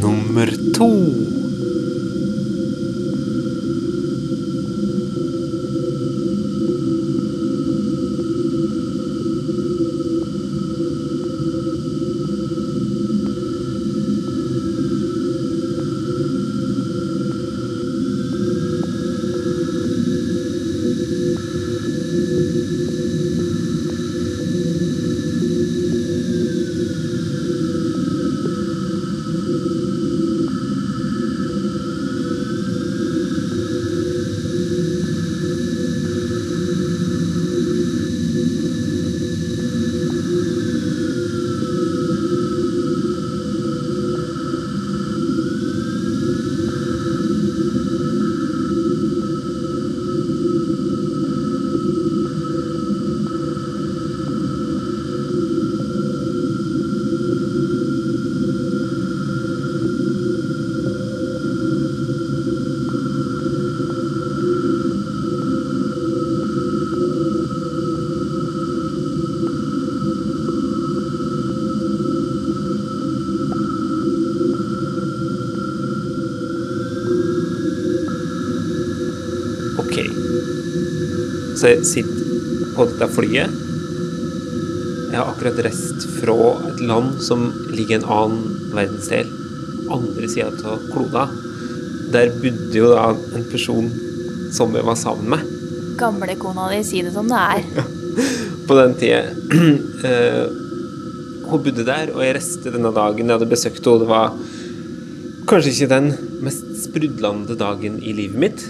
Nummer to. Så jeg sitter på dette flyet. Jeg har akkurat reist fra et land som ligger i en annen verdensdel. Andre sida av kloda. Der bodde jo da en person som jeg var sammen med Gamlekona di, si det som det er. på den tida. Eh, hun bodde der, og jeg reiste denne dagen. Jeg hadde besøkt henne, det var kanskje ikke den mest sprudlende dagen i livet mitt.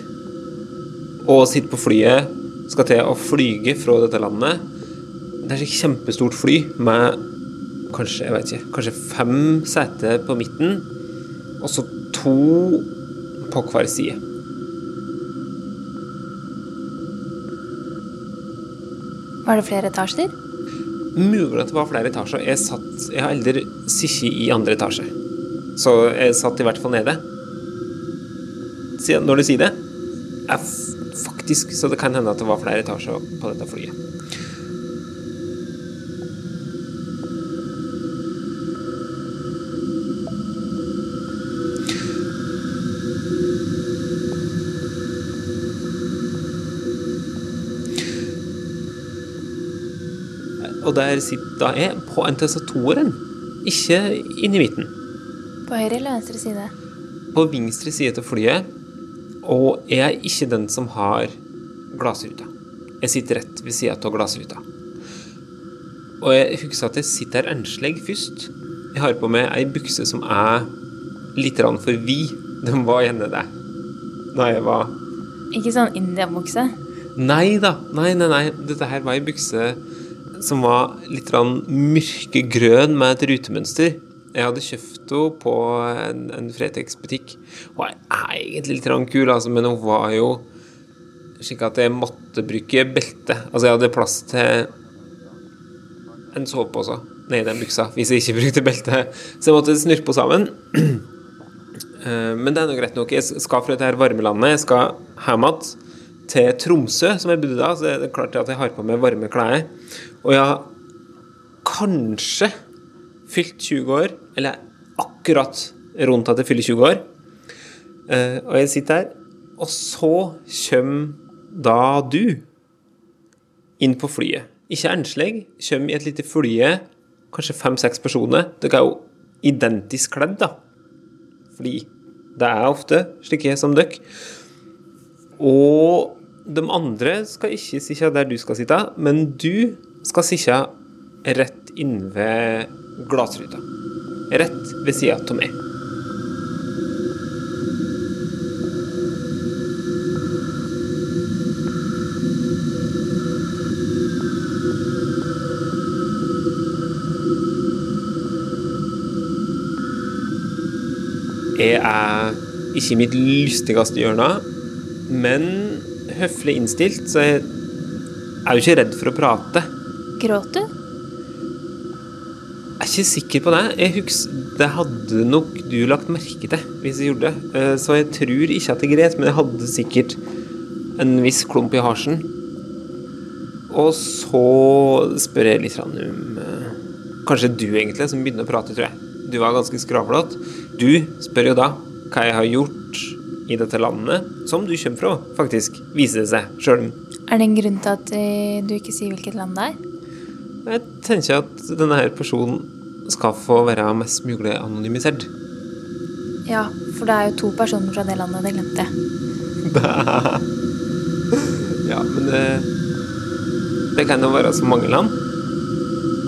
Og sitte på flyet, skal til å flyge fra dette landet. Det er et kjempestort fly med kanskje, jeg vet ikke, kanskje fem seter på midten, og så to på hver side. Var det flere etasjer? Mulig at det var flere etasjer. Jeg, satt, jeg har aldri sittet i andre etasje. Så jeg satt i hvert fall nede. Når du sier det, f- faktisk så det kan hende at det var flere etasjer på dette flyet. Og der sitter jeg på en tastatoren, ikke inni midten. På høyre eller venstre side? På venstre side til flyet, og jeg er ikke den som har glassruta. Jeg sitter rett ved sida av glassruta. Og jeg husker at jeg sitter her enslig først. Jeg har på meg ei bukse som er litt for vid. Den var gjerne det da jeg var Ikke sånn indiabukse? Nei da. Nei, nei, nei. Dette her var ei bukse som var litt mørkegrønn med et rutemønster. Jeg hadde kjøpt henne på en, en Fretex-butikk. Hun er egentlig litt kul, altså, men hun var jo slik at jeg måtte bruke belte. Altså, jeg hadde plass til en sovepose nedi den buksa hvis jeg ikke brukte belte. Så jeg måtte snurpe henne sammen. Eh, Men det er nå greit nok. Jeg skal fra dette her varmelandet. Jeg skal hjem igjen til Tromsø, som jeg bodde da. Så det er klart at jeg har på meg varme klær. Og jeg har kanskje fylt 20 år, eller akkurat rundt at jeg fyller 20 år. Eh, Og jeg sitter her, og så kommer da du inn på flyet. Ikke enslig, kommer i et lite flye, kanskje fem-seks personer. Dere er jo identisk kledd, da. Fordi det er ofte slike som dere. Og de andre skal ikke sitte der du skal sitte, men du skal sitte rett innved glassruta rett ved sida av meg. Jeg er ikke i mitt lystigste hjørne, men høflig innstilt, så jeg er jo ikke redd for å prate. Gråt du? Ikke sikker på det. Jeg husker, Det hadde nok du lagt merke til hvis jeg gjorde det. Eh, Så jeg tror ikke at jeg gret, men jeg hadde sikkert en viss klump i halsen. Og så spør jeg litt om eh, Kanskje du egentlig som begynner å prate, tror jeg. Du var ganske skravlete. Du spør jo da hva jeg har gjort i dette landet, som du kommer fra, faktisk, viser det seg. Sjøl om Er det en grunn til at eh, du ikke sier hvilket land det er? jeg tenker at denne her personen skal få være mest mulig anonymisert. Ja, for det er jo to personer fra det landet, det glemte jeg. Ja, men det, det kan jo være så mange land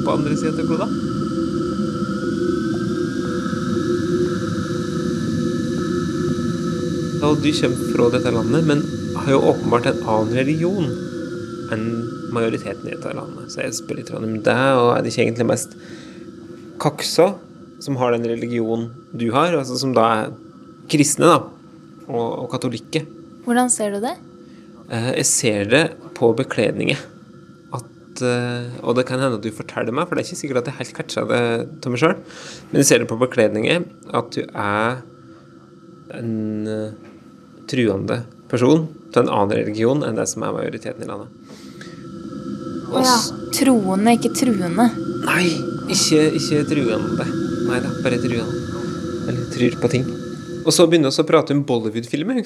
på andre sida av kloda. Og du kommer fra dette landet, men har jo åpenbart en annen religion enn majoriteten i dette landet. Så jeg spør litt om det, og er det ikke egentlig mest kaksa som har den religionen du har, altså som da er kristne, da, og, og katolikke? Hvordan ser du det? Eh, Jeg ser det på bekledninger. At, eh, og det kan hende at du forteller meg, for det er ikke sikkert at jeg helt catcha det til meg sjøl, men jeg ser det på bekledninger at du er en eh, truende person til en annen religion enn det som er majoriteten i landet. Å ja. Troende, ikke truende. Nei, ikke, ikke truende. Nei da, bare truende. Eller tror på ting. Og så begynner vi å prate om Bollywood-filmer.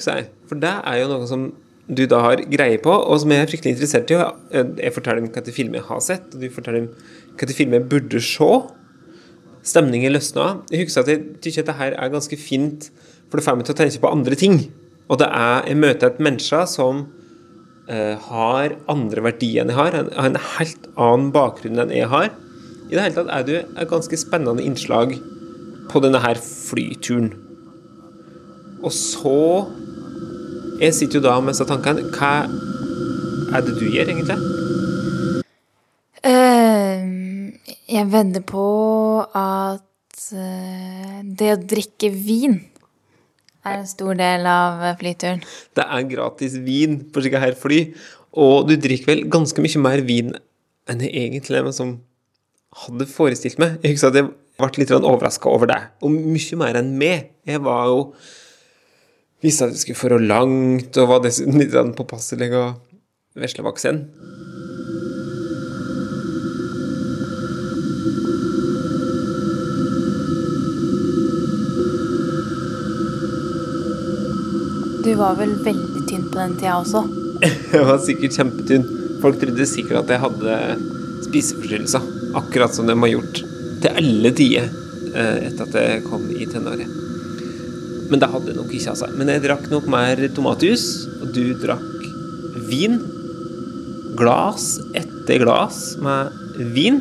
For det er jo noe som du da har greie på, og som jeg er fryktelig interessert i. Jeg forteller om hvilke filmer jeg har sett, og du forteller om hvilke filmer jeg burde se. Stemningen løsna. Jeg husker at jeg syns dette er ganske fint, for det får meg til å tenke på andre ting. Og det er Jeg møter et menneske som uh, har andre verdier enn jeg har, har en helt annen bakgrunn enn jeg har. I det hele tatt er du et ganske spennende innslag på denne her flyturen. Og så Jeg sitter jo da med disse tankene. Hva er det du gjør, egentlig? Uh, jeg vedder på at uh, det å drikke vin er en stor del av eh, flyturen. Det er gratis vin på slike her fly, og du drikker vel ganske mye mer vin enn det egentlig men som hadde forestilt meg. Jeg husker at jeg ble litt overraska over det, og mye mer enn meg. Jeg var jo Visste at jeg skulle for langt, og var dessuten litt påpasselig og veslevaksen. Du var vel veldig tynn på den tida også. Jeg var sikkert kjempetynn. Folk trodde sikkert at jeg hadde spiseforstyrrelser, akkurat som de har gjort til alle tider eh, etter at jeg kom i tenåret. Men det hadde nok ikke, av altså. Men jeg drakk nok mer tomatjus, og du drakk vin. Glass etter glass med vin.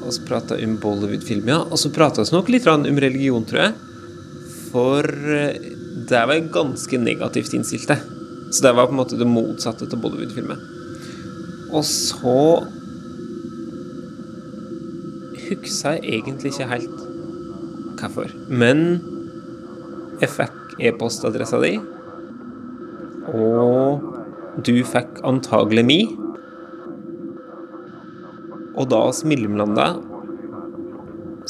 Og så prata om Bollywood-film, ja. Og så prata vi nok litt om religion, tror jeg. For eh, det var jeg ganske negativt innstilt innstilte. Så det var på en måte det motsatte til Bollywood-filmer. Og så husker egentlig ikke helt hvorfor. Men jeg fikk e-postadressa di, og du fikk antagelig mi. Og da vi mellomlanda,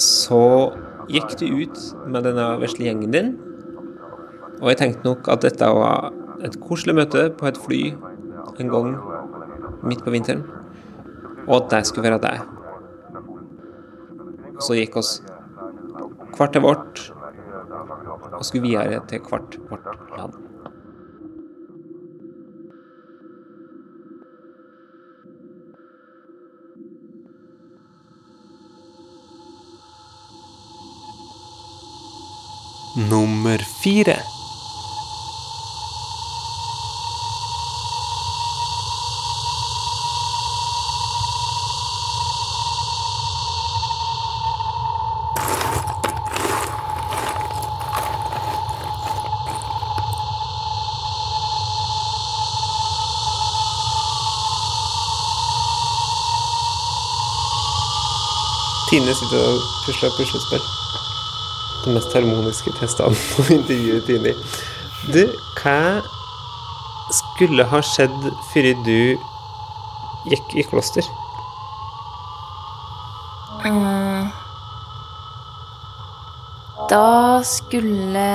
så gikk du ut med denne vesle gjengen din. Og jeg tenkte nok at dette var et koselig møte på et fly en gang midt på vinteren, og at det skulle være deg. Så gikk oss hvert til vårt, og skulle videre til hvert vårt land. Nummer fire. Tine sitter og pusler puslespill. den mest harmoniske tilstanden å intervjue Tine Du, hva skulle ha skjedd før du gikk i kloster? Eh, Da skulle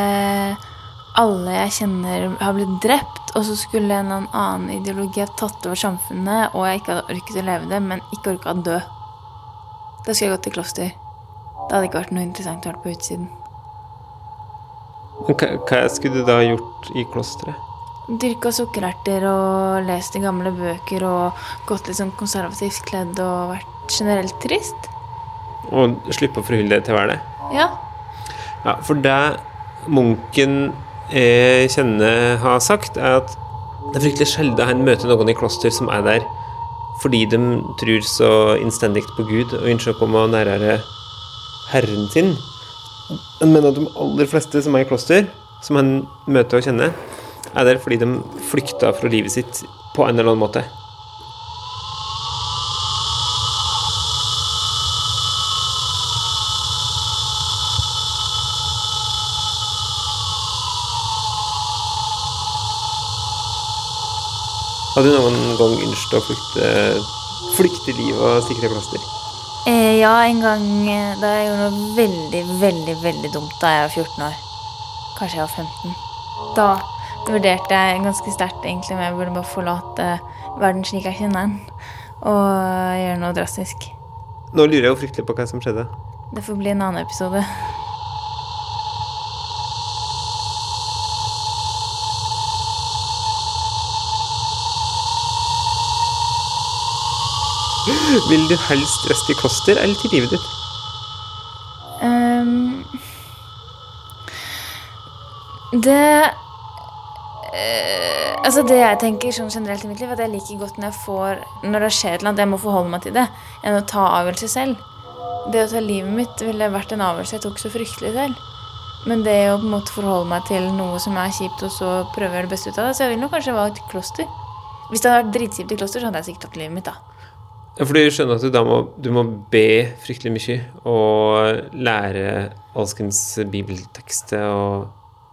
alle jeg kjenner, ha blitt drept, og så skulle en annen ideologi ha tatt over samfunnet, og jeg ikke hadde orket å leve det, men ikke orka å dø. Da skulle jeg gått til kloster. Det hadde ikke vært noe interessant å være på utsiden. Hva, hva skulle du da gjort i klosteret? Dyrka sukkererter og lest i gamle bøker og gått litt sånn konservativt kledd og vært generelt trist. Og slippe å forholde deg til å være det? Ja. Ja, for det munken jeg kjenner har sagt, er at det er fryktelig sjelden han møter noen i kloster som er der fordi de tror så innstendig på Gud og ønsker å komme nærmere Herren sin. Men at de aller fleste som er i kloster, som han møter og kjenner, er der fordi de flykta fra livet sitt på en eller annen måte. Hadde du noen gang ønsket å flykte, flykte livet og stikke til kloster? Eh, ja, en gang eh, da jeg gjorde noe veldig, veldig, veldig dumt da jeg var 14 år. Kanskje jeg var 15. Da vurderte jeg ganske sterkt egentlig om jeg burde bare forlate verden slik jeg kjenner den, og gjøre noe drastisk. Nå lurer jeg jo fryktelig på hva som skjedde. Det får bli en annen episode. Vil du helst røste i kloster eller til livet ditt? Um, det uh, Altså Det jeg tenker sånn generelt i mitt liv, at jeg liker godt når jeg får Når det skjer eller annet, jeg må forholde meg til det, enn å ta avgjørelser selv. Det å ta livet mitt ville vært en avgjørelse jeg tok så fryktelig selv. Men det å på en måte forholde meg til noe som er kjipt, og så prøve å gjøre det beste ut av det, så jeg ville nok kanskje valgt kloster. Hvis det hadde vært dritkjipt i kloster, så hadde jeg sikkert tatt livet mitt, da. Ja, for du skjønner at du da må, du må be fryktelig mye og lære alskens bibeltekster og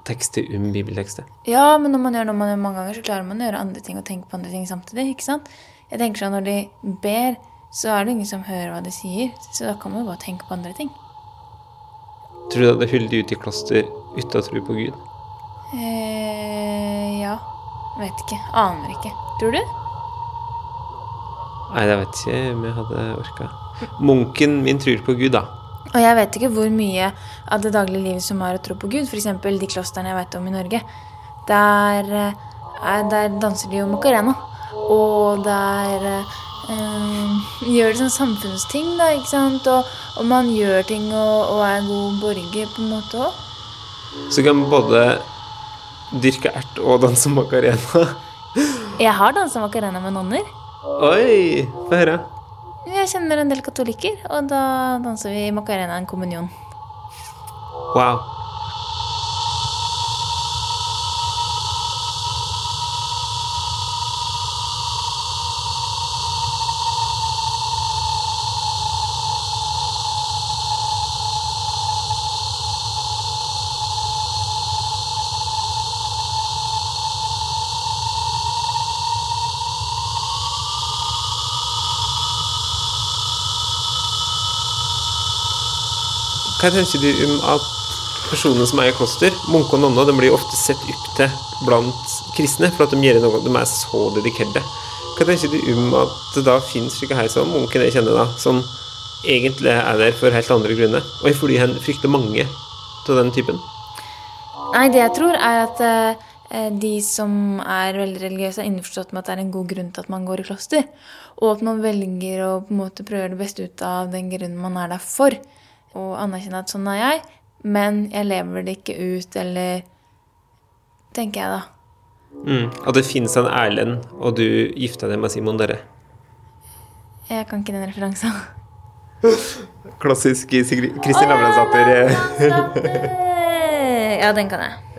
tekster om bibeltekster. Ja, men når man gjør noe man gjør mange ganger, så klarer man å gjøre andre ting og tenke på andre ting samtidig. ikke sant? Jeg tenker sånn, Når de ber, så er det ingen som hører hva de sier. Så da kan man jo bare tenke på andre ting. Tror du det hadde holdt ut i kloster uten å tro på Gud? Eh, ja. Vet ikke. Aner ikke. Tror du? Nei, jeg vet ikke om jeg hadde orka. Munken min tror på Gud, da. Og jeg vet ikke hvor mye av det daglige livet som har å tro på Gud. F.eks. de klostrene jeg vet om i Norge. Der, eh, der danser de jo macarena. Og der eh, gjør de sånn samfunnsting, da, ikke sant. Og, og man gjør ting og, og er god borger på en måte òg. Så kan man både dyrke ert og danse macarena. Jeg har dansa macarena med nonner. Oi! Få høre. Jeg kjenner en del katolikker, og da danser vi macarena en kommunion. Wow. Hva tenker du om at personer som er i kloster, munker og nonner, de blir ofte sett opp til blant kristne for at de gjør noe, de er så dedikerte. Hva tenker du om at det da finnes slike her som munken jeg kjenner, da, som egentlig er der for helt andre grunner, og fordi han frykter mange av den typen? Nei, det jeg tror, er at eh, de som er veldig religiøse, er innforstått med at det er en god grunn til at man går i kloster. Og at man velger å på en måte prøve det beste ut av den grunnen man er der for. Og anerkjenne at sånn er jeg, men jeg lever det ikke ut, eller Tenker jeg, da. Mm. At det finnes en Erlend, og du gifta deg med Simon Dere. Jeg kan ikke den referansen. Klassisk Kristin Lavransdatter. Ja, den kan jeg.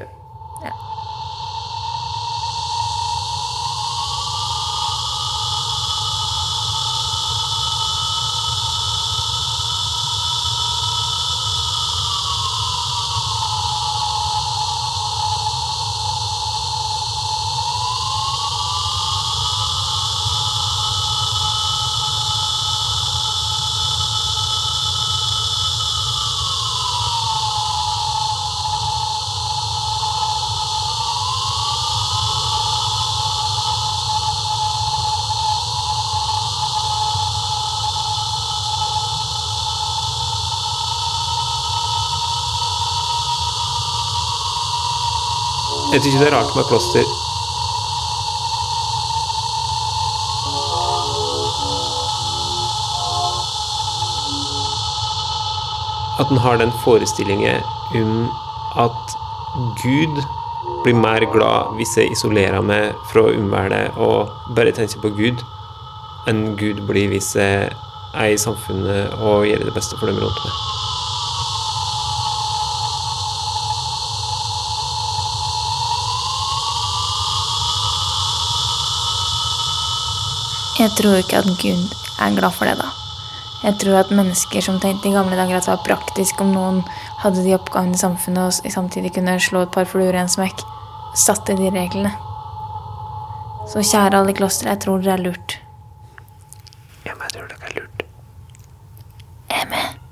Jeg ikke det er rart med kloster. At en har den forestillingen om at Gud blir mer glad hvis jeg isolerer meg fra omverdenen og bare tenker på Gud, enn Gud blir hvis jeg er i samfunnet og gjør det beste for dem rundt meg. Jeg tror ikke at Gud er glad for det, da. Jeg tror at mennesker som tenkte i gamle dager at det var praktisk om noen hadde de oppgavene i samfunnet og samtidig kunne slå et par fluer i en smekk, satte de reglene. Så kjære alle i jeg tror dere er lurt. Ja, men jeg tror det er lurt. Jeg er med.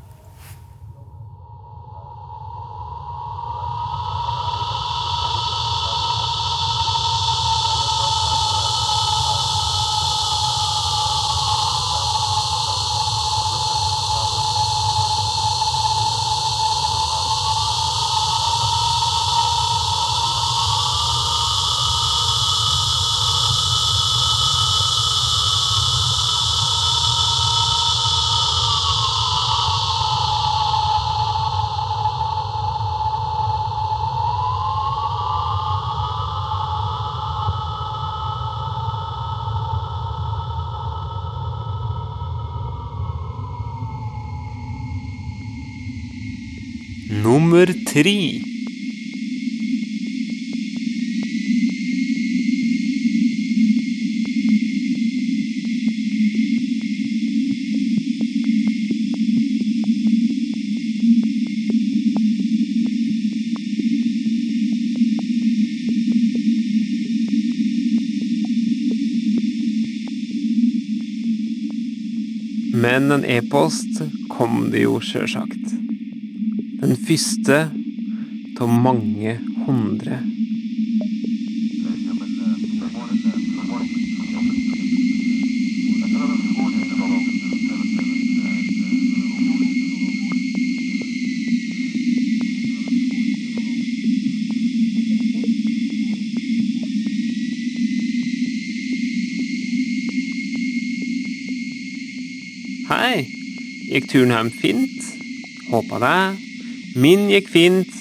Nummer tre. Men en e-post kom det jo sjølsagt. Den første av mange hundre. Hei, gikk turen hjem fint? Håpa det. Min gikk fint,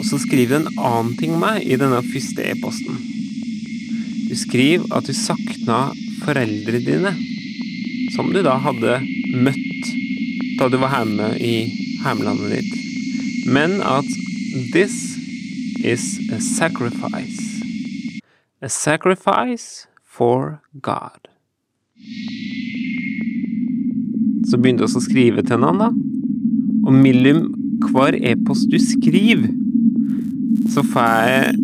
Og så skriver du en annen ting om meg i denne første e-posten. Du skriver at du sakna foreldrene dine, som du da hadde møtt da du var hjemme i hjemlandet ditt. Men at this is a sacrifice. A sacrifice for God. Så begynte vi å skrive til hverandre, da. Og mellom hver e-post du skriver, så får jeg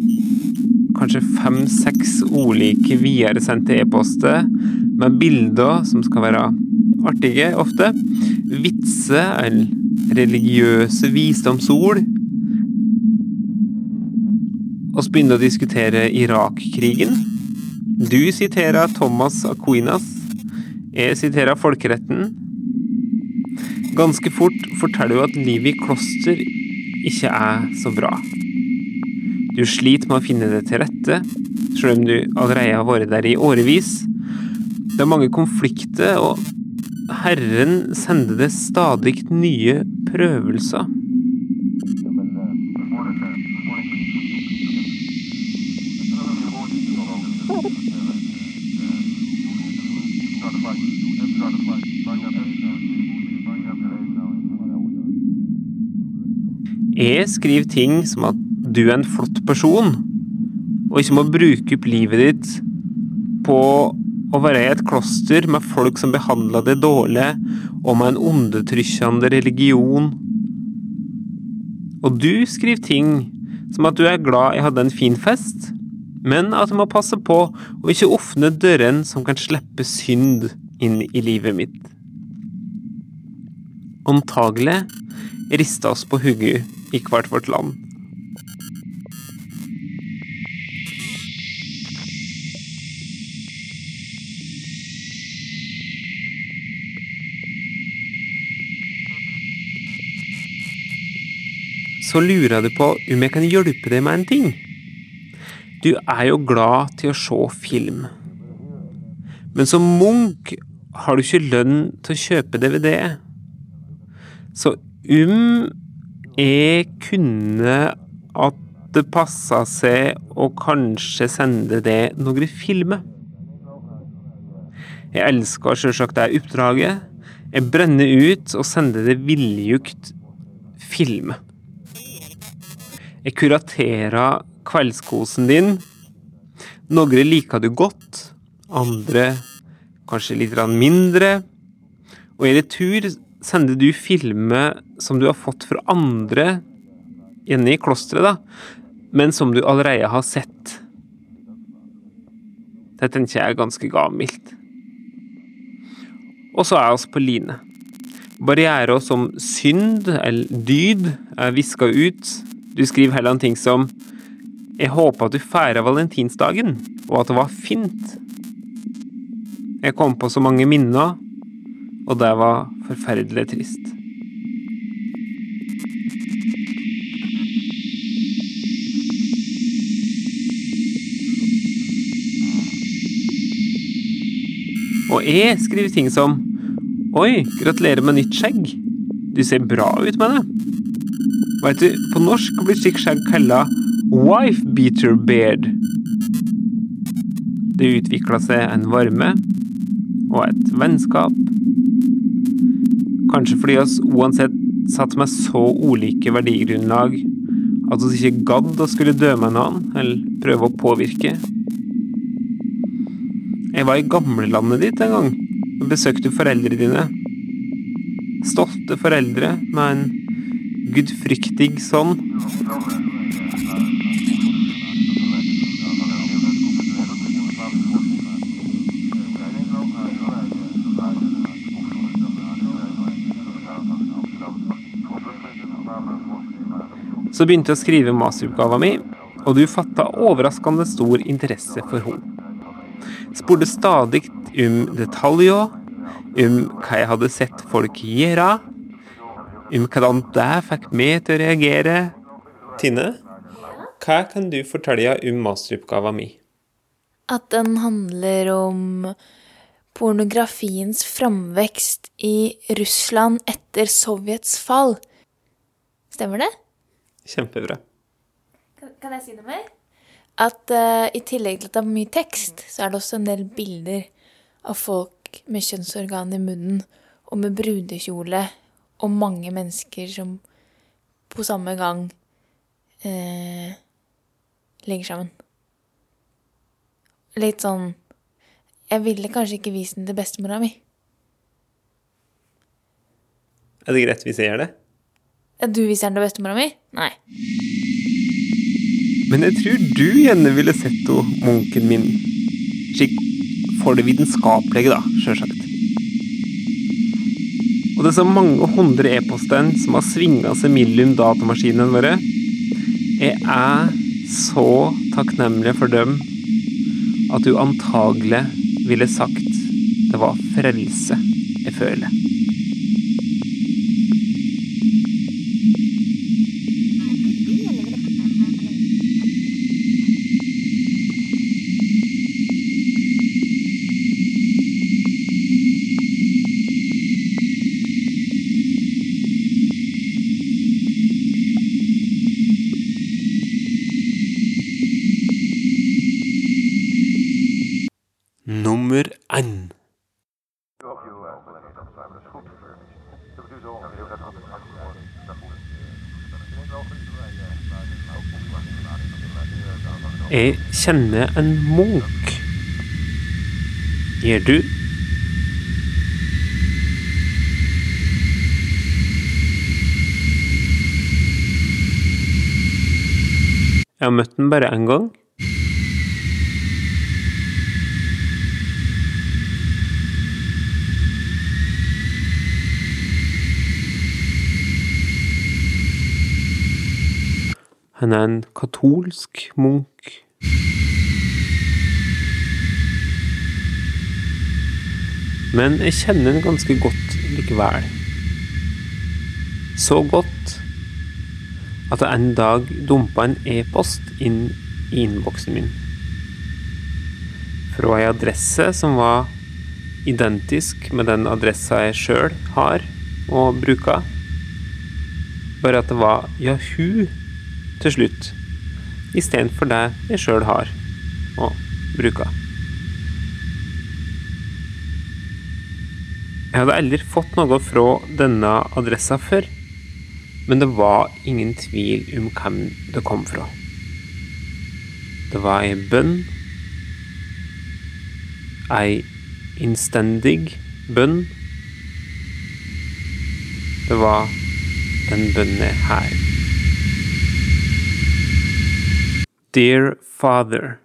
kanskje fem-seks ulike videresendte e-poster med bilder som skal være artige, ofte. Vitser eller religiøse visdomsord. Begynner å diskutere Irak-krigen. Du siterer Thomas Aquinas. Jeg siterer folkeretten. Ganske fort forteller hun at livet i kloster ikke er så bra. Du sliter med å finne det til rette, selv om du allerede har vært der i årevis. Det er mange konflikter, og Herren sender det stadig nye prøvelser. Jeg skriver ting som at du er en flott person, og ikke må bruke opp livet ditt på å være i et kloster med folk som behandler deg dårlig, og med en ondetrykkende religion. Og du skriver ting som at du er glad jeg hadde en fin fest, men at du må passe på å ikke åpne dørene som kan slippe synd inn i livet mitt. Antagelig rista oss på hugget i hvert vårt land. Så lurer du på om jeg kan hjelpe deg med en ting. Du er jo glad til å se film. Men som Munch har du ikke lønn til å kjøpe DVD. Så om jeg kunne at det passa seg å kanskje sende det noen filmer. Jeg elsker sjølsagt det oppdraget. Jeg brenner ut og sender det villjukt film. Jeg kuraterer kveldskosen din. Noen liker du godt, andre kanskje litt mindre. Og i retur sender du filmer som du har fått fra andre inne i klosteret, da, men som du allerede har sett. Det tenker jeg er ganske gavmildt. Og så er vi på line. Barrierer som synd eller dyd er viska ut. Du skriver heller en ting som Jeg håper at du feirer valentinsdagen, og at det var fint. Jeg kom på så mange minner, og det var forferdelig trist. Og jeg skriver ting som Oi, gratulerer med nytt skjegg. Du ser bra ut med det. Vet du, på norsk blir slikt skjegg kalla wife beater beard. Det utvikla seg en varme og et vennskap. Kanskje fordi oss uansett satt med så ulike verdigrunnlag at vi ikke gadd å skulle dømme annen eller prøve å påvirke. Jeg var i gamlelandet ditt en gang og besøkte foreldrene dine. Stolte foreldre med en gudfryktig sånn. Så begynte jeg å skrive masteroppgava min, og du fatta overraskende stor interesse for henne. Spurte stadig om detaljer, om hva jeg hadde sett folk gjøre, om hvordan det fikk meg til å reagere. Tine, hva kan du fortelle om masteroppgava min? At den handler om pornografiens framvekst i Russland etter Sovjets fall. Stemmer det? Kjempebra. Kan jeg si noe mer? At uh, i tillegg til at det er mye tekst, så er det også en del bilder av folk med kjønnsorgan i munnen og med brudekjole og mange mennesker som på samme gang uh, legger sammen. Litt sånn Jeg ville kanskje ikke vist den til bestemora mi. Er det greit hvis jeg gjør det? Du viser den til bestemora mi? Nei. Men jeg tror du gjerne ville sett henne, munken min. Slik for det vitenskapelige, da, sjølsagt. Og det er så mange hundre e-poster som har svinga seg mellom datamaskinene våre. Jeg er så takknemlig for dem at du antagelig ville sagt det var frelse jeg føler. Jeg kjenner en Munch. Gjør du? Jeg har møtt den bare én gang. Han er en katolsk munk. Men jeg kjenner den ganske godt likevel. Så godt at jeg en dag dumpa en e-post inn i innboksen min. Fra ei adresse som var identisk med den adressa jeg sjøl har og bruker. Bare at det var Yahoo til slutt, istedenfor det jeg sjøl har og bruker. Jeg hadde aldri fått noe fra denne adressa før, men det var ingen tvil om hvem det kom fra. Det var ei bønn. Ei innstendig bønn. Det var den bønnen her. Dear Father,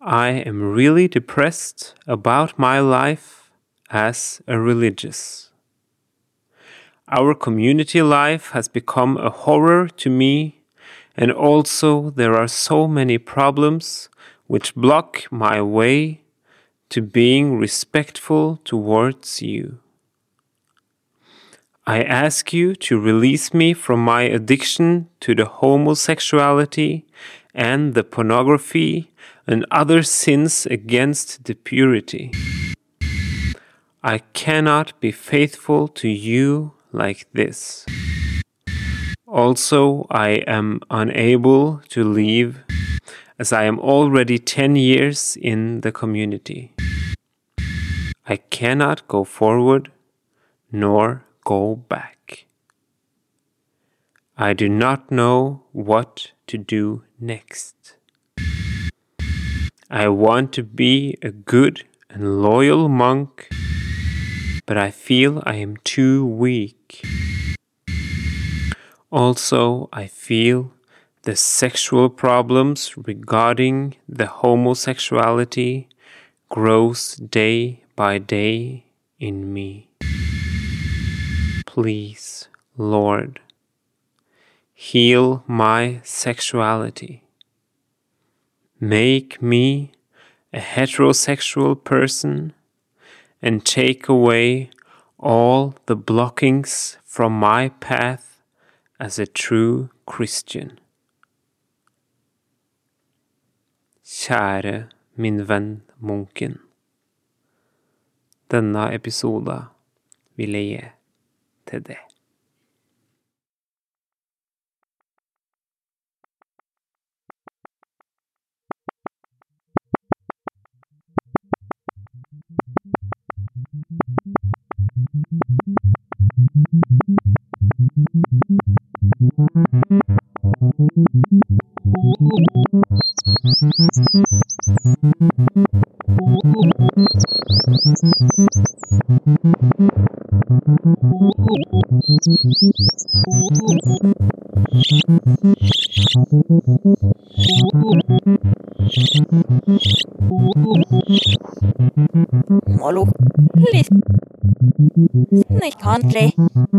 I am really depressed about my life as a religious. Our community life has become a horror to me, and also there are so many problems which block my way to being respectful towards you. I ask you to release me from my addiction to the homosexuality and the pornography and other sins against the purity. I cannot be faithful to you like this. Also, I am unable to leave as I am already 10 years in the community. I cannot go forward nor go back. I do not know what to do next. I want to be a good and loyal monk, but I feel I am too weak. Also, I feel the sexual problems regarding the homosexuality grows day by day in me. Please, Lord, heal my sexuality. Make me a heterosexual person and take away all the blockings from my path as a true Christian. Kjære min venn munken. Denne episoden vil jeg gi til deg. Pantley.